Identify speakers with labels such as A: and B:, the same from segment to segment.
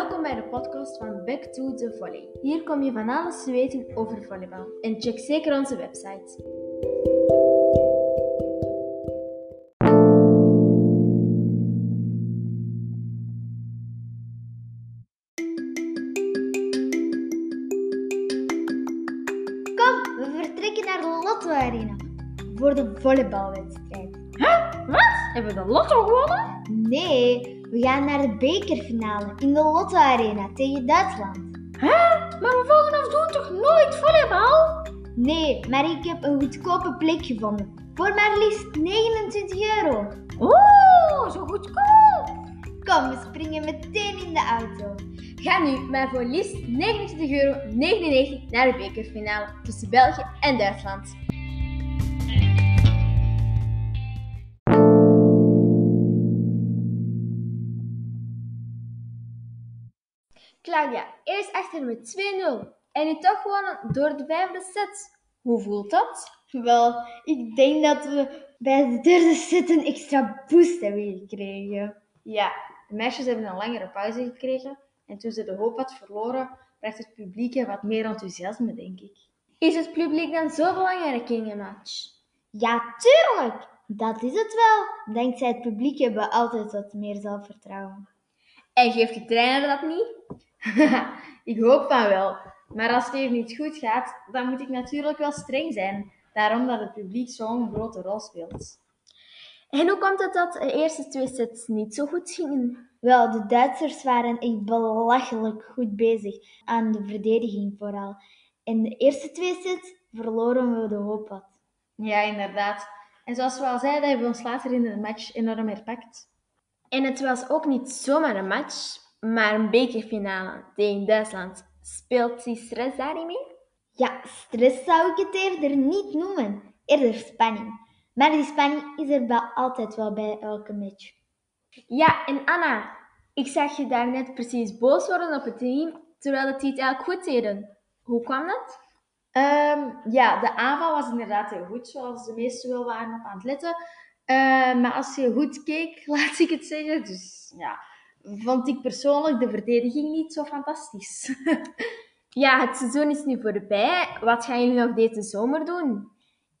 A: Welkom bij de podcast van Back to the Volley. Hier kom je van alles te weten over volleybal. En check zeker onze website.
B: Kom, we vertrekken naar de Lotto Arena voor de volleybalwedstrijd.
A: Wat? Hebben we de lotto gewonnen?
B: Nee, we gaan naar de bekerfinale in de Lotto Arena tegen Duitsland.
A: Maar we volgen doen toch nooit volleybal?
B: Nee, maar ik heb een goedkope plek gevonden. Voor maar liefst 29 euro.
A: Oeh, zo goedkoop.
B: Kom, we springen meteen in de auto.
A: Ga nu maar voor liefst 29,99 euro naar de bekerfinale tussen België en Duitsland. Claudia, eerst achter met 2-0. En nu toch gewonnen door de vijfde set. Hoe voelt dat?
B: Wel, ik denk dat we bij de derde set een extra boost hebben gekregen.
A: Ja, de meisjes hebben een langere pauze gekregen. En toen ze de hoop had verloren, bracht het publiek er wat meer enthousiasme, denk ik. Is het publiek dan zo belangrijk in een match?
B: Ja, tuurlijk! Dat is het wel. Dankzij het publiek hebben we altijd wat meer zelfvertrouwen.
A: En geeft de trainer dat niet? ik hoop van wel. Maar als het even niet goed gaat, dan moet ik natuurlijk wel streng zijn. Daarom dat het publiek zo'n grote rol speelt. En hoe komt het dat de eerste twee sets niet zo goed gingen?
B: Wel, de Duitsers waren echt belachelijk goed bezig aan de verdediging vooral. In de eerste twee sets verloren we de hoop wat.
A: Ja, inderdaad. En zoals we al zeiden, hebben we ons later in de match enorm herpakt. En het was ook niet zomaar een match, maar een bekerfinale tegen Duitsland. Speelt die stress daarin mee?
B: Ja, stress zou ik het eerder niet noemen. Eerder spanning. Maar die spanning is er wel altijd wel bij elke match.
A: Ja, en Anna, ik zag je daar net precies boos worden op het team, terwijl het het eigenlijk goed deden. Hoe kwam dat? Ehm, ja, de aanval was inderdaad heel goed, zoals de meesten wel waren op aan het letten. Ehm, maar als je goed keek, laat ik het zeggen, dus ja, vond ik persoonlijk de verdediging niet zo fantastisch. ja, het seizoen is nu voorbij. Wat gaan jullie nog deze zomer doen?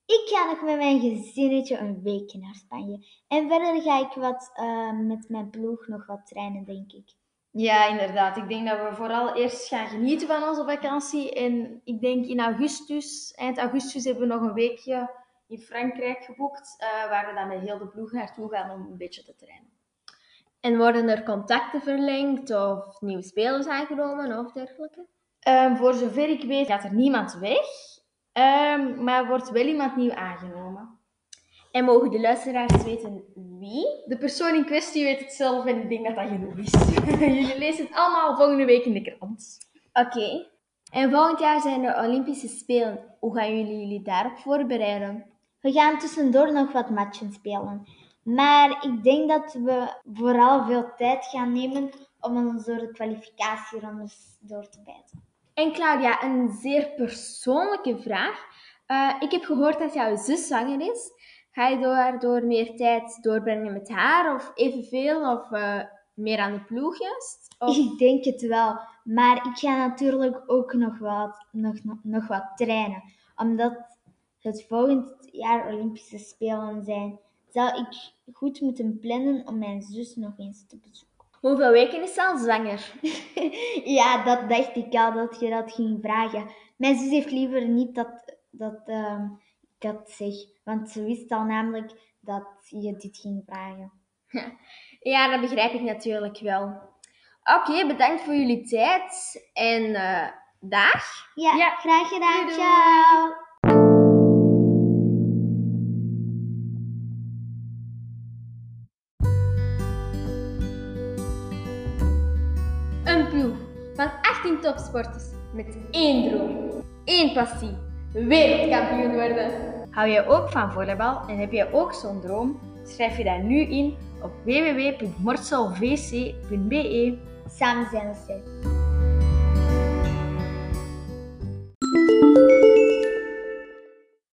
B: Ik ga nog met mijn gezinnetje een weekje naar Spanje. En verder ga ik wat eh, met mijn ploeg nog wat trainen, denk ik.
A: Ja, inderdaad. Ik denk dat we vooral eerst gaan genieten van onze vakantie. En ik denk in augustus, eind augustus, hebben we nog een weekje in Frankrijk geboekt. eh, waar we dan met heel de ploeg naartoe gaan om een beetje te trainen. En worden er contacten verlengd of nieuwe spelers aangenomen of dergelijke? Ehm, voor zover ik weet gaat er niemand weg. Ehm, maar wordt wel iemand nieuw aangenomen. En mogen de luisteraars weten wie? De persoon in kwestie weet het zelf en ik denk dat dat genoeg is. Jullie lezen het allemaal volgende week in de krant. Oké. En volgend jaar zijn er Olympische Spelen. Hoe gaan jullie jullie daarop voorbereiden?
B: We gaan tussendoor nog wat matchen spelen. Maar ik denk dat we vooral veel tijd gaan nemen om ons door de kwalificatierondes door te bijten.
A: En Claudia, een zeer persoonlijke vraag. Eh, ik heb gehoord dat jouw zus zwanger is. Ga je daardoor meer tijd doorbrengen met haar of evenveel of eh, meer aan de ploeg juist? Of-
B: Ik denk het wel. Maar ik ga natuurlijk ook nog wat, nog, nog, nog wat trainen. Omdat het volgend jaar Olympische Spelen zijn, zou ik goed moeten plannen om mijn zus nog eens te bezoeken.
A: Hoeveel weken is ze al zwanger?
B: Ja, dat dacht ik al dat je dat ging vragen. Mijn zus heeft liever niet dat, dat ehm, ik dat zeg. Want ze wist al namelijk dat je dit ging vragen.
A: Ja, dat begrijp ik natuurlijk wel. Oké, bedankt voor jullie tijd en eh dag.
B: Ja,
A: Ja.
B: graag gedaan.
A: Doei, doei.
B: Ciao.
A: Een ploeg van 18 topsporters met één droom, één passie: wereldkampioen worden. Hou jij ook van volleybal en heb jij ook zo'n droom? Schrijf je daar nu in op www.morselvc.be.
B: Samen zijn we.